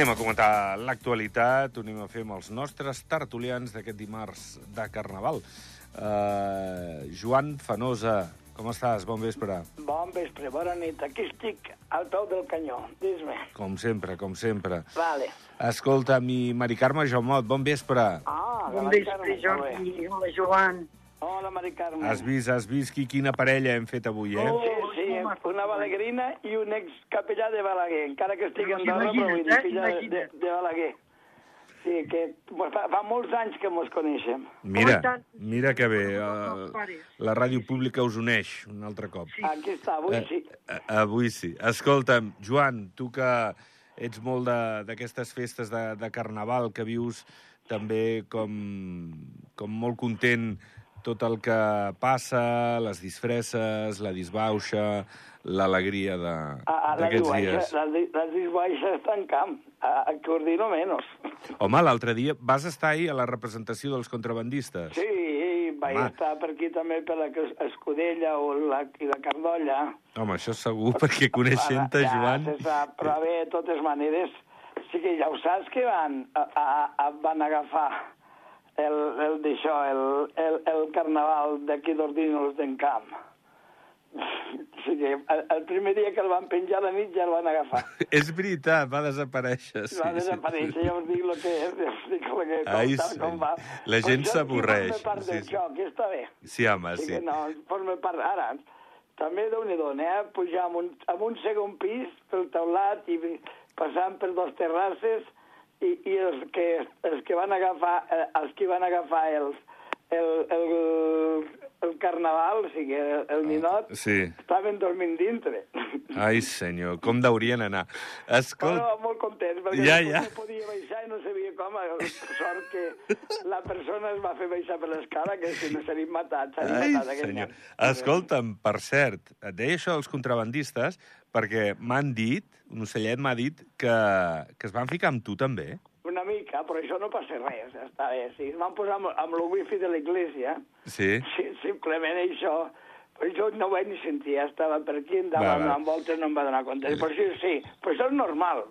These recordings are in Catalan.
Anem a comentar l'actualitat, ho anem a fer amb els nostres tertulians d'aquest dimarts de Carnaval. Uh, Joan Fanosa, com estàs? Bon vespre. Bon vespre, bona nit. Aquí estic al peu del canyó. Dis-me. Com sempre, com sempre. Vale. Escolta, mi Mari Carme Jaumot, bon vespre. Ah, Bon vespre. Jordi. Hola, Joan. Hola, Mari Carme. Has vist, has vist qui, quina parella hem fet avui, eh? Oh. Sí, sí, una balaguerina i un excapellà de Balaguer, encara que estic en dona, però vull dir, eh? filla de, de, Balaguer. Sí, que fa, fa molts anys que mos coneixem. Mira, mira que bé. Uh, la ràdio pública us uneix un altre cop. Sí. Aquí està, avui Eh, sí. eh, avui sí. Escolta'm, Joan, tu que ets molt de- d'aquestes festes de, de Carnaval, que vius també com, com molt content tot el que passa, les disfresses, la disbauxa, l'alegria de- A, a la d'aquests dies. la, di- la disbaixa està en camp, a, a Cordino menos. Home, l'altre dia vas estar ahir a la representació dels contrabandistes. Sí, vaig Home. estar per aquí també per la Escudella o la, i la Cardolla. Home, això segur, perquè coneixent-te, ja, Joan... se sap, però bé, de totes maneres, sí que ja ho saps que van, a, a, a, van agafar el, el d'això, el, el, el carnaval d'aquí d'Ordinos d'en Camp. Sí que el, el primer dia que el van penjar a la nit ja el van agafar. És veritat, va desaparèixer. Sí, va desaparèixer, ja us dic el que és, ja us dic el que, com, Ai, tal, com senyor. va. La gent s'avorreix, forma part sí, del sí. joc, i està bé. Sí, home, Sí sí. no, forma part... Ara, també déu nhi eh? Pujar amb un, amb un segon pis pel teulat i passant per dos terrasses i, i els, que, els que van agafar, eh, els que van agafar els, el, el, el carnaval, o sigui, el, el ninot, Sí. estaven dormint dintre. Ai, senyor, com deurien anar. Escolta, Bueno, molt content, perquè Ja, ja, ja. no podia baixar i no sabia com. Sort que la persona es va fer baixar per l'escala, que si no s'havien matat, s'havien ai, matat senyor. Escolta'm, per cert, et deia això dels contrabandistes perquè m'han dit, un ocellet m'ha dit, que, que es van ficar amb tu també. Una mica, però això no passa res, està bé. Sí, es van posar amb, amb el wifi de l'església, Sí? sí, simplement això, però jo no ho vaig ni sentir, ja estava per aquí, andava Va, va. donant voltes, no em va donar compte. Però sí, sí, però això és normal.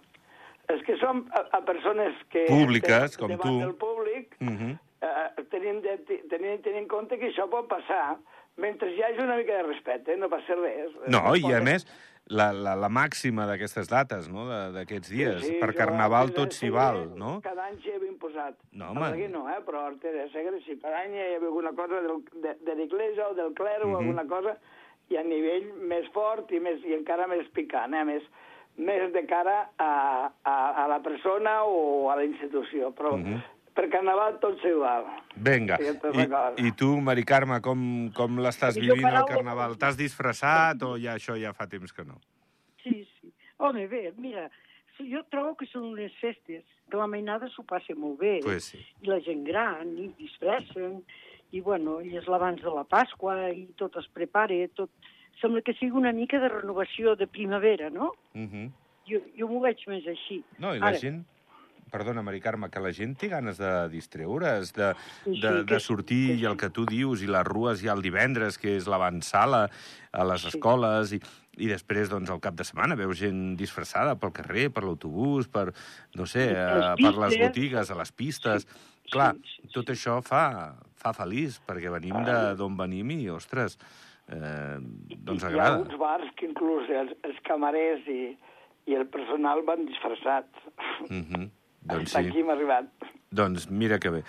És que som a, a persones que... Públiques, com tu. del públic, Uh -huh. eh, tenint, de, tenint, tenint en compte que això pot passar mentre hi hagi una mica de respecte, no passa res. No, i a més, la, la, la màxima d'aquestes dates, no?, de- d'aquests dies. Sí, per jo Carnaval antes tot s'hi val, no? Cada any s'hi havia imposat. No, home. Balaguer no, eh? però a de Segre sí. Cada any hi havia alguna cosa del, de, de l'Iglesia o del clero Mhm. o alguna cosa, i a nivell més fort i, més, i encara més picant, eh? més, més de cara a, a, a la persona o a la institució. Però Mhm. per Carnaval tot s'hi val. Vinga. I. I tu, Mari Carme, com, com l'estàs vivint, el Carnaval? T'has disfressat o ja això ja fa temps que no? Sí, sí. Home, bé, mira, jo trobo que són unes festes que la mainada s'ho passa molt bé. Pues sí. I la gent gran, i disfressen, i bueno, i és l'abans de la Pasqua, i tot es prepara, tot... Sembla que sigui una mica de renovació de primavera, no? Uh -huh. Jo, jo m'ho veig més així. No, i la Ara, gent... Perdona, Mari Carme, que la gent té ganes de distreure's, de, Sí, de, sí, de que- sortir, que i el que tu dius, i les rues ja el divendres, que és l'avançala a les escoles, i, i després, doncs, al cap de setmana veus gent disfressada pel carrer, per l'autobús, per, no sé, eh, les per les pistes. botigues, a les pistes... Clar, sí, sí, tot això fa, fa feliç, perquè venim de d'on venim i, ostres, eh, doncs Hi ha agrada. alguns bars que inclús els, els camarers i, i el personal van disfressats. Mm -hmm. Doncs Fins sí. aquí hem arribat. Doncs mira que bé.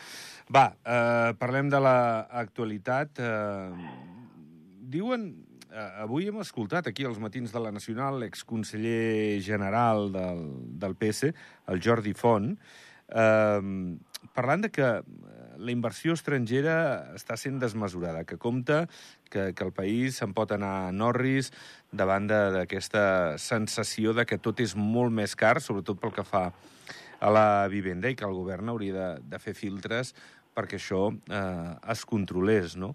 Va, eh, parlem de l'actualitat. Eh, diuen... Eh, avui hem escoltat aquí als matins de la Nacional l'exconseller general del, del PS, el Jordi Font, eh, parlant de que la inversió estrangera està sent desmesurada, que compta que, que el país se'n pot anar a Norris davant d'aquesta sensació de que tot és molt més car, sobretot pel que fa a la vivenda i que el govern hauria de, de fer filtres perquè això eh, es controlés, no?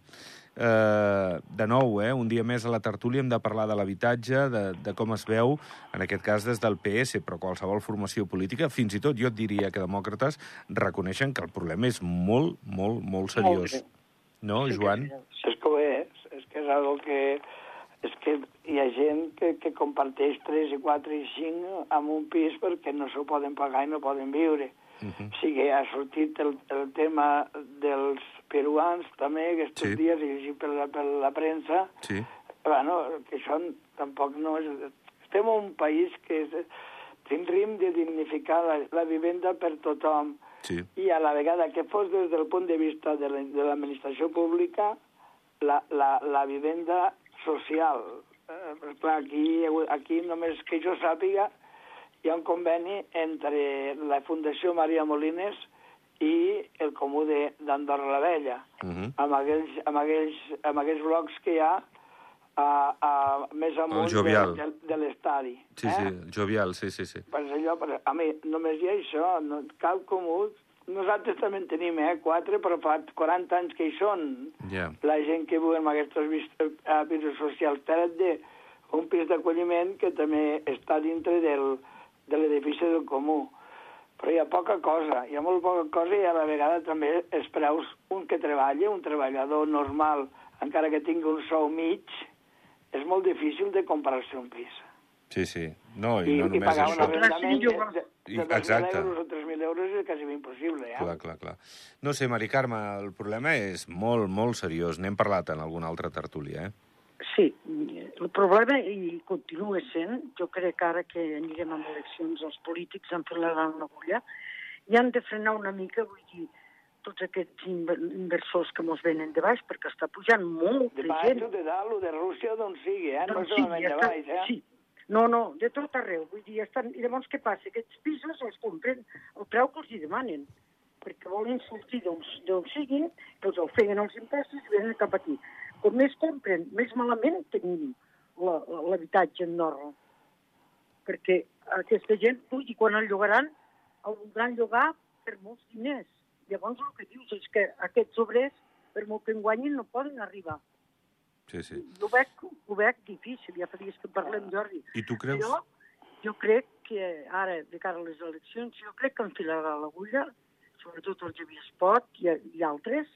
Eh, de nou, eh, un dia més a la tertúlia hem de parlar de l'habitatge, de, de com es veu, en aquest cas des del PS, però qualsevol formació política, fins i tot jo et diria que demòcrates reconeixen que el problema és molt, molt, molt seriós. greu. no, sí Joan? és- És que ho és, és que és algo que és que hi ha gent que, que comparteix 3 i 4 i 5 en un pis perquè no s'ho poden pagar i no poden viure. Uh -huh. O sigui, ha sortit el, el tema dels peruans també aquests Sí. dies, i llegit per la, per la premsa, Sí. bueno, que això tampoc no és... Estem un país que és, tindríem de dignificar la, la vivenda per tothom Sí. i a la vegada que fos des del punt de vista de la- de l'administració pública la, la, la vivenda social. Eh, clar, aquí, aquí només que jo sàpiga hi ha un conveni entre la Fundació Maria Molines i el Comú de- d'Andorra la Vella Uh -huh. amb aquells, amb aquells, amb aquells blocs que hi ha a, a, més amunt de, de, de l'estadi. Sí, eh? sí, jovial, sí, sí, sí. Pues allò, però, a mi, només hi ha això, no, cal comú. Nosaltres també en tenim, eh, quatre, però fa 40 anys que hi són. Ja. La gent que viu en aquests eh, pisos socials. Tret de un pis d'acolliment que també està dintre del, de l'edifici del comú. Però hi ha poca cosa, hi ha molt poca cosa i a la vegada també els preus, un que treballa, un treballador normal, encara que tingui un sou mig, és molt difícil de comprar-se un pis Sí, sí. No, i, i, no i només pagar un això. arrendament de, de, I- de 2.000 exacte. euros o 3.000 euros és quasi impossible, eh? Clar, clar, clar. No sé, Mari Carme, el problema és molt, molt seriós. N'hem parlat en alguna altra tertúlia, eh? Sí, el problema, i continua sent, jo crec que ara que anirem amb eleccions, els polítics enfilaran l'agulla, i han de frenar una mica, vull dir, tots aquests inver- inversors que mos venen de baix, perquè està pujant molta De baix gent. o de dalt o de Rússia d'on sigui, eh? No Doncs solament ja de està- baix, eh? Sí. No, no, de tot arreu. Vull dir, estan... I llavors què passa? Aquests pisos els compren el preu que els hi demanen, perquè volen sortir d'on siguin, doncs el feien els impostos i venen cap aquí. Com més compren, més malament tenim l'habitatge en Norra. Perquè aquesta gent, i quan el llogaran, el voldran llogar per molts diners. Llavors el que dius és que aquests obrers, per molt que en guanyin, no poden arribar. Sí, sí. Ho veig, ho veig difícil, ja fa dies que parlem, Jordi. I tu creus... Jo, jo crec que ara, de cara a les eleccions, jo crec que enfilarà l'agulla, sobretot el Javier Espot i, i altres,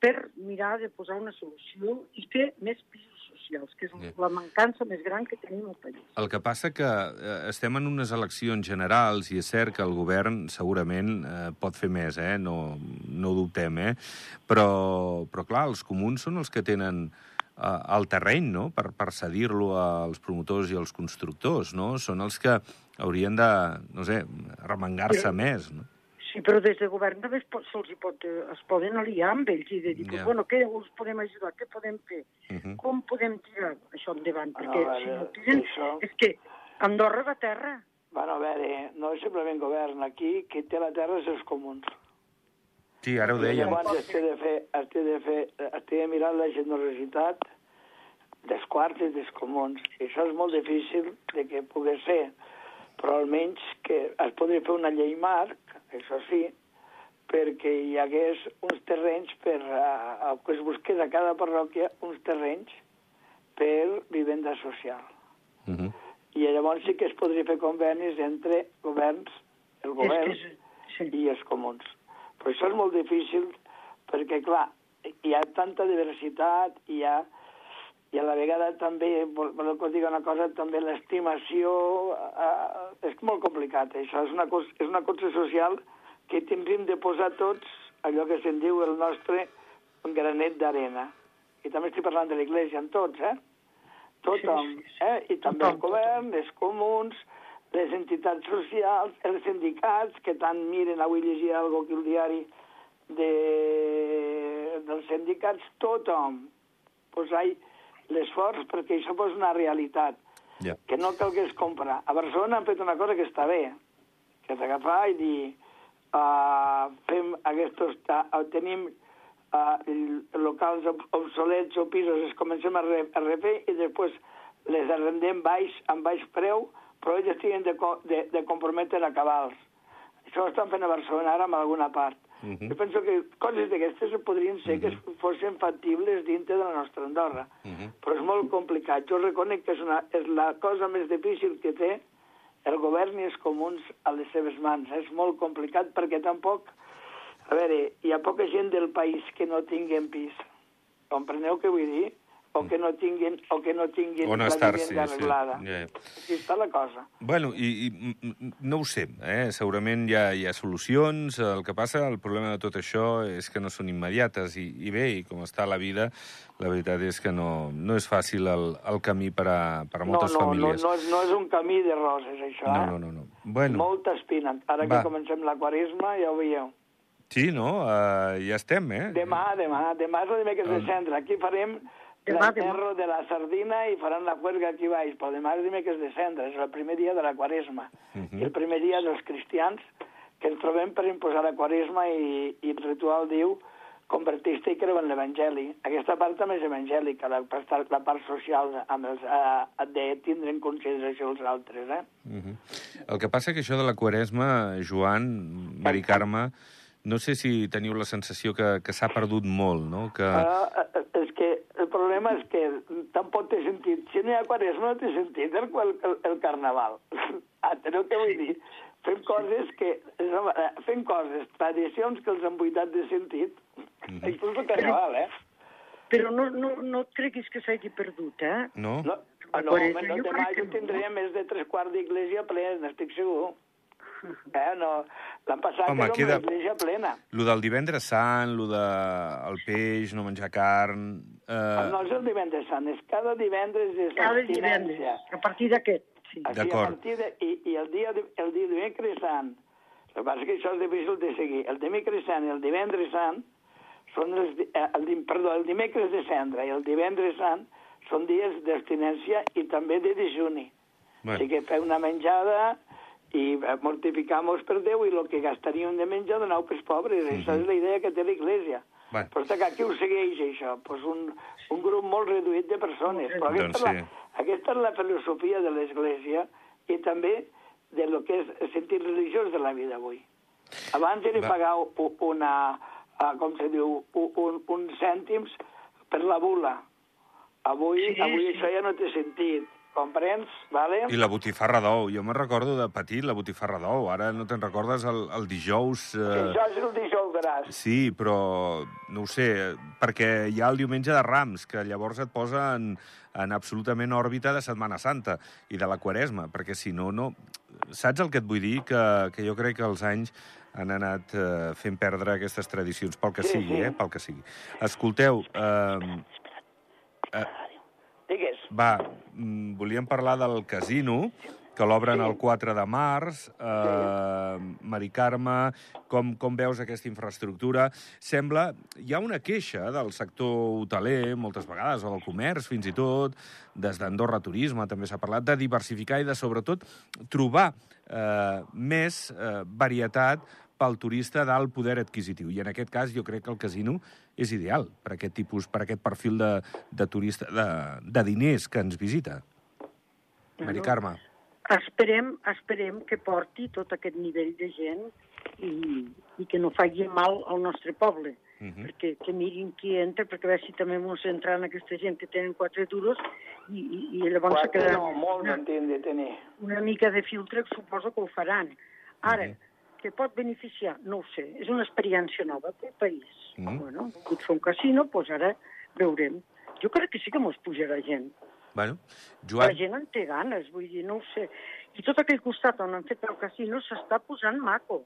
per mirar de posar una solució i fer més pisos socials, que és Ja. la mancança més gran que tenim al país. El que passa que eh, estem en unes eleccions generals i és cert que el govern segurament eh, pot fer més, eh? no, no ho dubtem, eh? però, però clar, els comuns són els que tenen eh, el terreny no? per, per cedir-lo als promotors i als constructors, no? són els que haurien de, no sé, remengar-se Però- més. No? Sí, però des de govern també es, pot, se'ls hi pot, eh, es poden aliar amb ells i de dir, Ja. yeah. bueno, què us podem ajudar, què podem fer, Uh -huh. com podem tirar això endavant, No, perquè si veure, no tiren, això- és que Andorra va a terra. Bueno, a veure, no és simplement govern. Aquí, qui té la terra és els comuns. Sí, ara ho I dèiem. llavors es té de fer, es té de fer, es té de mirar la generositat dels quarts i dels comuns. I això és molt difícil de que pugui ser, però almenys que es podria fer una llei marc, això sí, perquè hi hagués uns terrenys per, a, a, que es busqués a cada parròquia uns terrenys per vivenda social. Uh -huh. I llavors sí que es podria fer convenis entre governs, el govern És que és, sí. i els comuns. Però això és molt difícil perquè, clar, hi ha tanta diversitat, hi ha, i a la vegada també, vol, voleu que us digui una cosa, també l'estimació eh, és molt complicat. Això és una, cosa, és una cosa social que tindríem de posar tots allò que se'n diu el nostre granet d'arena. I també estic parlant de l'Església, en tots, eh? Tothom, Sí, sí, sí. eh? I també Tothom, el govern, els comuns, les entitats socials, els sindicats, que tant miren, avui llegia algo aquí al diari de, dels sindicats, tothom posar l'esforç perquè això fos una realitat, Ja. que no calgués comprar. A Barcelona han fet una cosa que està bé, que és agafar i dir uh, fem aquests, uh, tenim uh, locals ob- obsolets o pisos, els comencem a, re, a refer i després les arrendem baix, amb baix preu, però ells tenen de, de, de comprometre a cabals. Això ho estan fent a Barcelona ara en alguna part. Uh -huh. Jo penso que coses d'aquestes podrien ser que fossin factibles dintre de la nostra Andorra. Uh -huh. Però és molt complicat. Jo reconec que és, una, és la cosa més difícil que té el govern i els comuns a les seves mans. És molt complicat perquè tampoc... A veure, hi ha poca gent del país que no tingui pis. Compreneu què vull dir? O que no tinguin, o que no tinguin On la vivenda sí. arreglada. Ja. Aquí està la cosa. Bueno, i, i no ho sé, eh? segurament hi ha, hi ha solucions, el que passa, el problema de tot això és que no són immediates, i, i bé, i com està la vida, la veritat és que no, no és fàcil el, el camí per a, per a moltes no, no, famílies. No, no, és- no és un camí de roses, això. no, eh? no, no, no. Bueno, Molta espina. Ara Va. que comencem la quaresma, ja ho veieu. sí, no? Uh, ja estem, eh? Demà, demà, demà és el dimecres de El- cendre. Aquí farem l'enterro de la sardina i faran la cuerga aquí baix, però demà és dimecres de cendre, és el primer dia de la quaresma. Mhm. I el primer dia dels cristians que ens trobem per imposar la quaresma i, i el ritual diu convertiste i creu en l'Evangeli. Aquesta part també és evangèlica, la, part- la part social amb els, eh, de tindre en consideració els altres. Eh? Mhm. El que passa que això de la quaresma, Joan, Mari Carme, no sé si teniu la sensació que, que s'ha perdut molt, no? Que... Però eh, és que problema és que tampoc té sentit. Si no hi ha quaresma no té sentit el, el, el, carnaval. Enteneu què vull dir? Fem coses que... no, eh, Fem coses, tradicions que els han buidat de sentit. Mhm. Inclús el carnaval, eh? Però no, no, no et creguis que s'hagi perdut, eh? No? No, ah, no, home, no demà jo no. tindré més de tres quarts d'església plena, n'estic segur. Eh, no. L'any passat Home, era queda- una església plena. Lo del divendres sant, lo de el peix, no menjar carn... Eh, No és el divendres sant, és cada divendres és Cada divendres, a partir d'aquest, sí. D'acord. a partir de, i, I el dia, de- el dia dimecres sant, el que passa és que això és difícil de seguir, el dimecres sant i el divendres sant són els, eh, el, dim- perdó, el dimecres de cendra i el divendres sant són dies d'abstinència i també de dejuni. Bueno. Així que feu una menjada i eh, mortificamos per Déu i el que gastaríem de menjar donau pels pobres. Mhm. Això és la idea que té l'Església. Bueno. Però que aquí ho segueix, això? Pues un, un grup molt reduït de persones. Però aquesta, Doncs és la, sí. aquesta és la filosofia de l'Església i també de lo que és el sentit religiós de la vida avui. Abans era pagar una, uh, com se diu, un, uns cèntims per la bula. Avui, Sí, avui sí. això ja no té sentit. Comprens? Vale? I la botifarra d'ou. Jo me'n recordo de petit, la botifarra d'ou. Ara no te'n recordes el, el dijous... Eh... això és el dijous gras. Sí, però no ho sé, perquè hi ha el diumenge de Rams, que llavors et posa en, en absolutament òrbita de Setmana Santa i de la Quaresma, perquè si no, no... Saps el que et vull dir? Que, que jo crec que els anys han anat eh, fent perdre aquestes tradicions, pel que Sí, sigui, sí. eh? Pel que sigui. Escolteu, eh, eh, Digues. Va, mm, volíem parlar del casino, que l'obren Sí. el 4 de març. Eh, Mari Carme, com, com veus aquesta infraestructura? Sembla... Hi ha una queixa del sector hoteler, moltes vegades, o del comerç, fins i tot, des d'Andorra Turisme també s'ha parlat, de diversificar i de, sobretot, trobar eh, més eh, varietat pel turista d'alt poder adquisitiu. I en aquest cas jo crec que el casino és ideal per aquest tipus, per aquest perfil de, de turista, de, de diners que ens visita. Mari Bueno. Carme. Esperem, esperem que porti tot aquest nivell de gent i, i que no faci mal al nostre poble. Uh -huh. perquè que mirin qui entra, perquè a veure si també mos entra en aquesta gent que tenen quatre duros i, i, i llavors se Quatre quedaran no, molt una, de tenir. una mica de filtre, suposo que ho faran. Ara, Mhm. Que pot beneficiar, no ho sé, és una experiència nova pel país. Mhm. Bueno, volgut fer un casino, doncs ara veurem. Jo crec que sí que mos pujarà gent. Bueno, La Joan, gent en té ganes, vull dir, no ho sé. I tot aquell costat on han fet el casino s'està posant maco.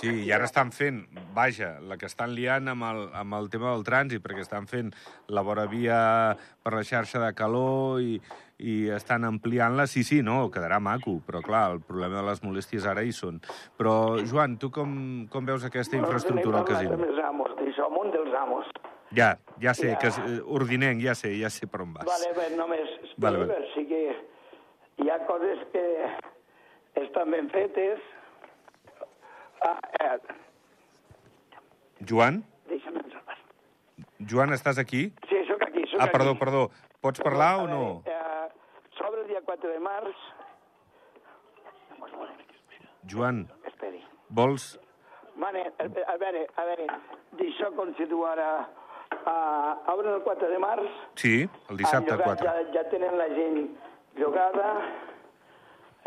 Sí, i ara estan fent, vaja, la que estan liant amb el, amb el tema del trànsit, perquè estan fent la vora via per la xarxa de calor i, i estan ampliant-la. Sí, sí, no, quedarà maco, però clar, el problema de les molèsties ara hi són. Però, Joan, tu com, com veus aquesta infraestructura al casino? Amb els amos, amb un dels amos. Ja, ja sé, Ja. que és, eh, ordinenc, ja sé, ja sé per on vas. Vale, bé, només vale. vale. sí que hi ha coses que estan ben fetes. Ah, eh, Joan? deixa'm encerrar. Joan, estàs aquí? Sí, sóc aquí, sóc Ah, perdó, aquí. perdó. Pots parlar o no? Eh, sobre el dia 4 de març... Joan, Esperi. vols... Vale, a, veure, a veure, d'això com si diu ara... Uh, obren el 4 de març, Sí, el dissabte llogat, 4. Ja, ja tenen la gent llogada,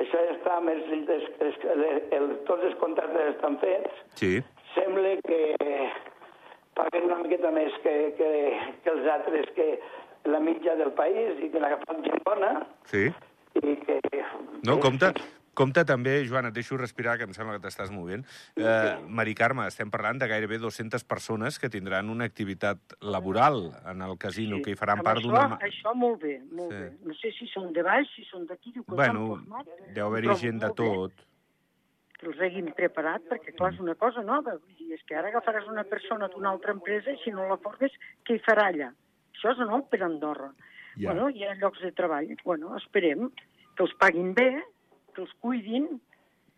això ja està, més, els, els, els, el, tots els contractes estan fets, Sí, sembla que paguen una miqueta més que, que, que els altres, que la mitja del país i que agafat gent bona. Sí. i que... No, compte, compte també, Joan, et deixo respirar, que em sembla que t'estàs movent. Eh, Mari Carme, estem parlant de gairebé 200 persones que tindran una activitat laboral en el casino, que hi faran Amb part això, d'una... ma- Això molt bé, molt Sí. bé. No sé si són de baix, si són d'aquí, diu que Bueno, format. deu haver-hi gent de molt bé tot. Que els hagin preparat, perquè clar, és una cosa nova. Vull dir, és que ara agafaràs una persona d'una altra empresa i si no la formes, què hi farà allà? Això és nou per Andorra. Ja. Bueno, hi ha llocs de treball. Bueno, esperem que els paguin bé, que els cuidin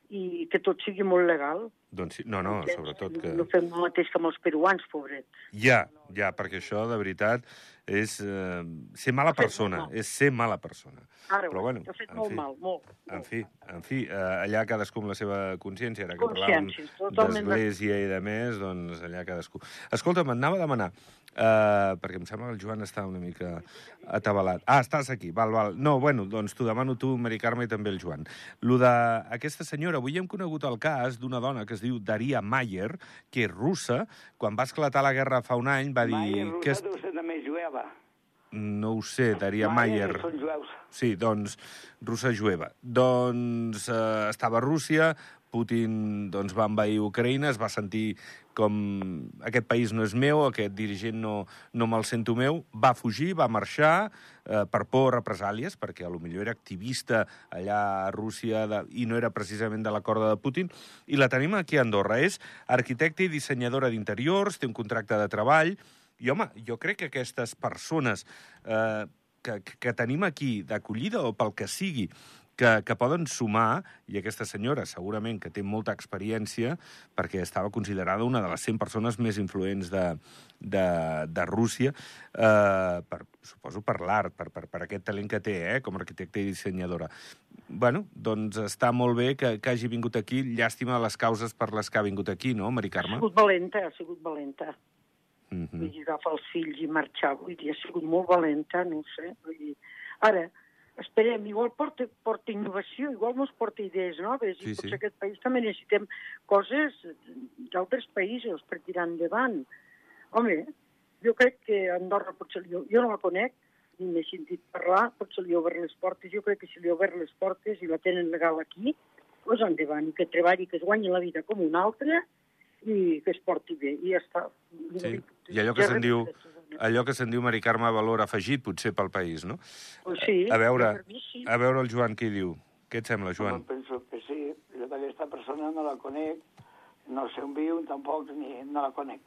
i que tot sigui molt legal. Doncs sí, no, no, sobretot que... No fem el mateix que amb els peruans, pobrets. Ja, ja, perquè això, de veritat, és eh, ser mala persona, mal. és ser mala persona. Ara, Però, bueno, fet en molt fi. mal, molt. En fi, en fi, eh, allà cadascú amb la seva consciència, ara que parlàvem d'església i de més, doncs allà cadascú. Escolta, m'anava a demanar, eh, perquè em sembla que el Joan està una mica atabalat. Ah, estàs aquí, val, val. No, bueno, doncs t'ho demano tu, Mari Carme, i també el Joan. Lo d'aquesta senyora, avui hem conegut el cas d'una dona que es diu Daria Mayer, que és russa, quan va esclatar la guerra fa un any va dir... Que russa també jueva. No ho sé, Daria Mayer Mayer. són jueus. Sí, doncs, russa jueva. Doncs eh, estava a Rússia, Putin doncs, va envair Ucraïna, es va sentir com aquest país no és meu, aquest dirigent no, no me'l sento meu, va fugir, va marxar eh, per por a represàlies, perquè a lo millor era activista allà a Rússia de, i no era precisament de la corda de Putin, i la tenim aquí a Andorra. És arquitecta i dissenyadora d'interiors, té un contracte de treball, i, home, jo crec que aquestes persones eh, que, que tenim aquí d'acollida o pel que sigui, que, que poden sumar, i aquesta senyora segurament que té molta experiència, perquè estava considerada una de les 100 persones més influents de, de, de Rússia, eh, per, suposo per l'art, per, per, per aquest talent que té eh, com a arquitecta i dissenyadora. bueno, doncs està molt bé que, que hagi vingut aquí. Llàstima les causes per les que ha vingut aquí, no, Mari Ha Carme? sigut valenta, ha sigut valenta. Mm Vull dir, agafar els fills i marxar. Vull dir, ha sigut molt valenta, no sé. Vull dir, ara, esperem, igual porta, porta innovació, igual ens porta idees noves, Sí, i potser sí. aquest país també necessitem coses d'altres països per tirar endavant. Home, jo crec que Andorra potser li, jo no la conec, ni m'he sentit parlar, potser li obert les portes. Jo crec que si li obert les portes i la tenen legal aquí, doncs endavant, que treballi, que es guanyi la vida com un altre i que es porti bé, i ja està. Sí. I allò que Ja se'n diu, allò que se'n diu, Mari Carme, valor afegit, potser pel país, no? Pues sí, A veure, mi sí. a veure el Joan què diu. Què et sembla, Home, Joan? penso que sí. Jo d'aquesta persona no la conec, no sé on viu, tampoc ni no la conec.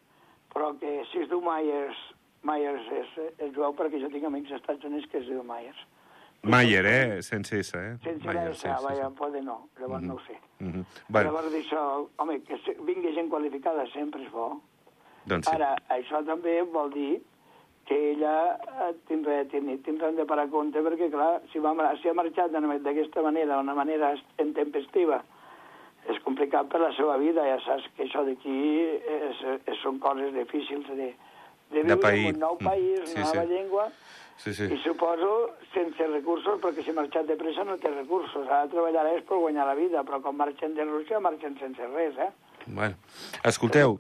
Però que si es diu Myers, Myers és, és jueu perquè jo tinc amics als Estats Units que es diu Myers. Mayer, eh? Sense S, eh? Sense Mayer, S, vaja, pode no, llavors no ho sé. Bueno. Bueno, Llavors d'això, home, que vingui gent qualificada sempre és bo. doncs sí. Ara, això també vol dir que ella eh, tindrà, tindrà, tindrà de parar compte perquè, clar, si, va, si ha marxat d'aquesta manera, d'una manera intempestiva, és complicat per la seva vida, ja saps que això d'aquí és, és, són coses difícils de, de viure pair. en un nou Mm. país, Sí, una nova sí. llengua, Sí, sí. i suposo sense recursos, perquè si marxat de pressa no té recursos, ha de treballar és per guanyar la vida, però quan marxen de Rússia marxen sense res, eh? Bueno, escolteu,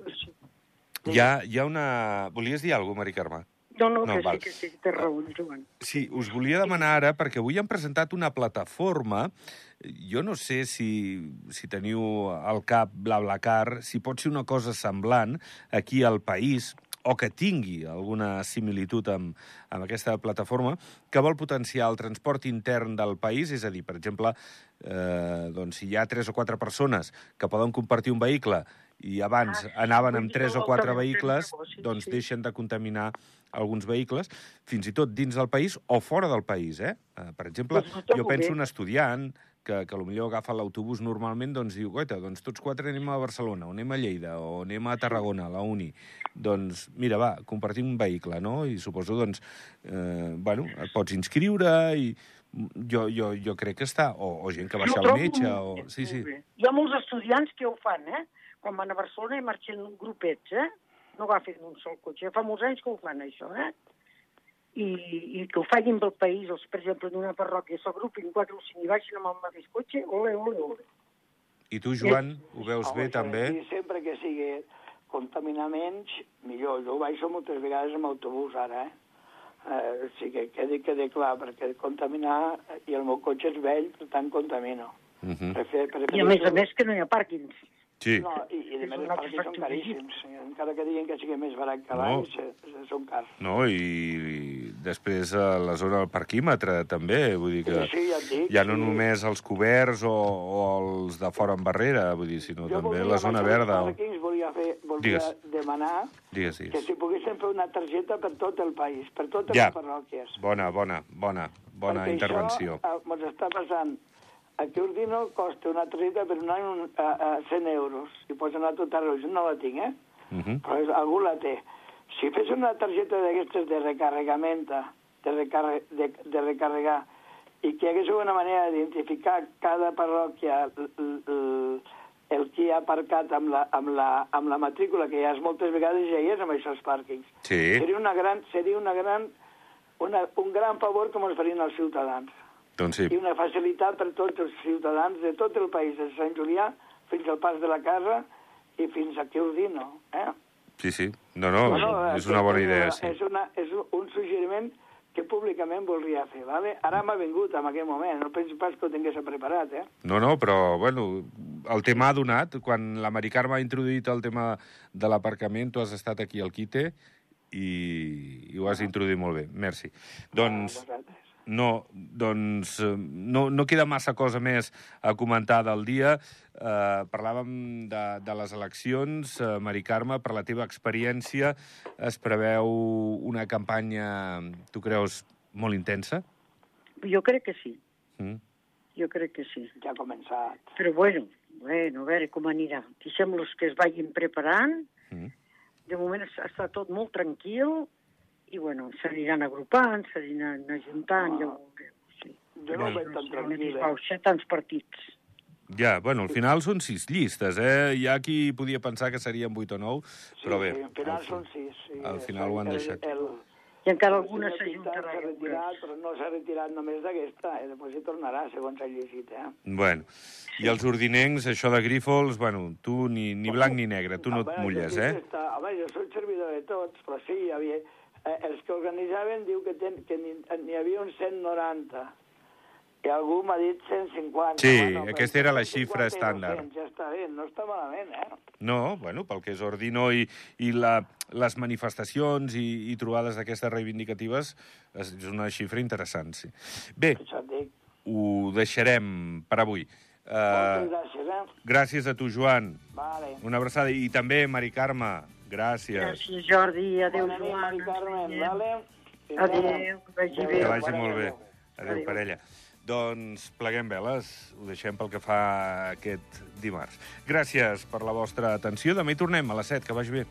hi ha, hi ha una... Volies dir alguna cosa, Mari Carme? No, no, No, que val. sí, que sí, té raó, Joan. Sí, us volia demanar ara, perquè avui han presentat una plataforma, jo no sé si, si teniu al cap BlaBlaCar, si pot ser una cosa semblant aquí al país, o que tingui alguna similitud amb, amb aquesta plataforma, que vol potenciar el transport intern del país, és a dir, per exemple, eh, doncs, si hi ha tres o quatre persones que poden compartir un vehicle i abans Ah, anaven amb tres o quatre vehicles, doncs sí. deixen de contaminar alguns vehicles, fins i tot dins del país o fora del país, eh? Eh, Per exemple, Doncs jo penso un estudiant que, que potser agafa l'autobús normalment, doncs diu, guaita, doncs tots quatre anem a Barcelona, o anem a Lleida, o anem a Tarragona, a la uni. Doncs, mira, va, compartim un vehicle, no? I suposo, doncs, eh, bueno, et pots inscriure i jo, jo, jo crec que està... O, o gent que va ser al metge, o... Sí, sí. Hi ha molts estudiants que ho fan, eh? Quan van a Barcelona i marxen grupets, eh? No agafen un sol cotxe. Fa molts anys que ho fan, això, eh? I, i que ho facin pel país, els, per exemple, d'una parròquia, s'agrupin quatre o cinc i baixin amb el mateix cotxe, ole, ole, ole. I tu, Joan, ho veus Home, bé, també? I sempre que sigui contaminar menys, millor. Jo baixo moltes vegades amb autobús, ara, eh? Eh, o sigui, que quedi, quedi clar, perquè contaminar... I el meu cotxe és vell, per tant contamino. Uh -huh. Prefer, prefer I a més a més que no hi ha pàrquings. Sí. No, i, i de És més els són caríssims. Encara que diguin que sigui més barat que No. l'any, se- són cars. No, i, i després a la zona del parquímetre, també. Vull dir que Sí, ja et dic, ja no sí. només els coberts o, o els de fora en barrera, vull dir, sinó també voldria, la zona verda. Parquings volia, fer, volia Digues. demanar Digues, que digues. si poguessin fer una targeta per tot el país, per totes Ja. les parròquies. Bona, bona, bona, bona Perquè intervenció. això eh, ens està passant. Aquí Ordino costa una targeta per un any un, a, a 100 euros. I pots anar a tot arreu. Jo no la tinc, eh? Uh -huh. Però és, algú la té. Si fes una targeta d'aquestes de recarregament, de, recarre, de, de recarregar, i que hi hagués una manera d'identificar cada parròquia l- l- l- el qui ha aparcat amb la, amb, la, amb la matrícula, que ja és moltes vegades ja hi és amb això els pàrquings. Sí. Seria una gran, seria una gran, una, un gran favor que ens farien els ciutadans Doncs sí. i una facilitat per tots els ciutadans de tot el país, de Sant Julià fins al Pas de la Casa i fins aquí a Ordino. Eh? Sí, sí. No, no, Bueno, és una bona idea, sí. És, una, és un suggeriment que públicament voldria fer, ¿vale? Ara m'ha vingut en aquell moment, no penso pas que ho tingués preparat, eh? No, no, però, bueno, el tema ha donat. Quan l'Americar m'ha introduït el tema de l'aparcament, tu has estat aquí al quite i, i ho has introduït molt bé. Merci. Doncs... Vosaltres. No, doncs eh, no, no queda massa cosa més a comentar del dia. Eh, parlàvem de, de les eleccions. Eh, Mari Carme, per la teva experiència, es preveu una campanya, tu creus, molt intensa? Jo crec que sí, Mm? jo crec que sí. Ja ha començat. Però bueno, bueno, a veure com anirà. Deixem-los que es vagin preparant. Mm. De moment es- està tot molt tranquil i, bueno, s'aniran agrupant, s'aniran ajuntant, ja ho veureu. Sí. Jo no ho Bueno. veig tan No n'hi tranquil, ha eh? tants partits. Ja, bueno, al final són sis llistes, eh? Hi ha qui podia pensar que serien vuit o nou, però bé, Sí, al final al, són sis. Sí. al final ho han El- deixat. El, I encara alguna s'ajuntarà. s'ha retirat, veuràs. però no s'ha retirat només d'aquesta, eh? després hi tornarà, segons ha llegit, eh? Bueno, i els ordinencs, això de Grífols, bueno, tu ni, ni blanc ni negre, tu no et mulles, eh? home, jo soc servidor de tots, però sí, hi havia... Eh, els que organitzaven diu que, ten, que n'hi havia uns 190. I algú m'ha dit 150. Sí, però aquesta era la 150 xifra estàndard. 200, Ja està bé, no està malament, eh? No, bueno, pel que és Ordino i, i la, les manifestacions i, i trobades d'aquestes reivindicatives és una xifra interessant, sí. Bé, ho deixarem per avui. Uh, gràcies, eh? gràcies a tu, Joan. Vale. Una abraçada. I també, Mari Carme, gràcies. Gràcies, Jordi. Adéu, Bona Joan. Ens Carmen, vale? Adéu, que vagi bé. Que Adéu, vagi molt bé. Adéu, Adéu. parella. Doncs pleguem veles, ho deixem pel que fa aquest dimarts. Gràcies per la vostra atenció. Demà hi tornem a les 7, que vagi bé.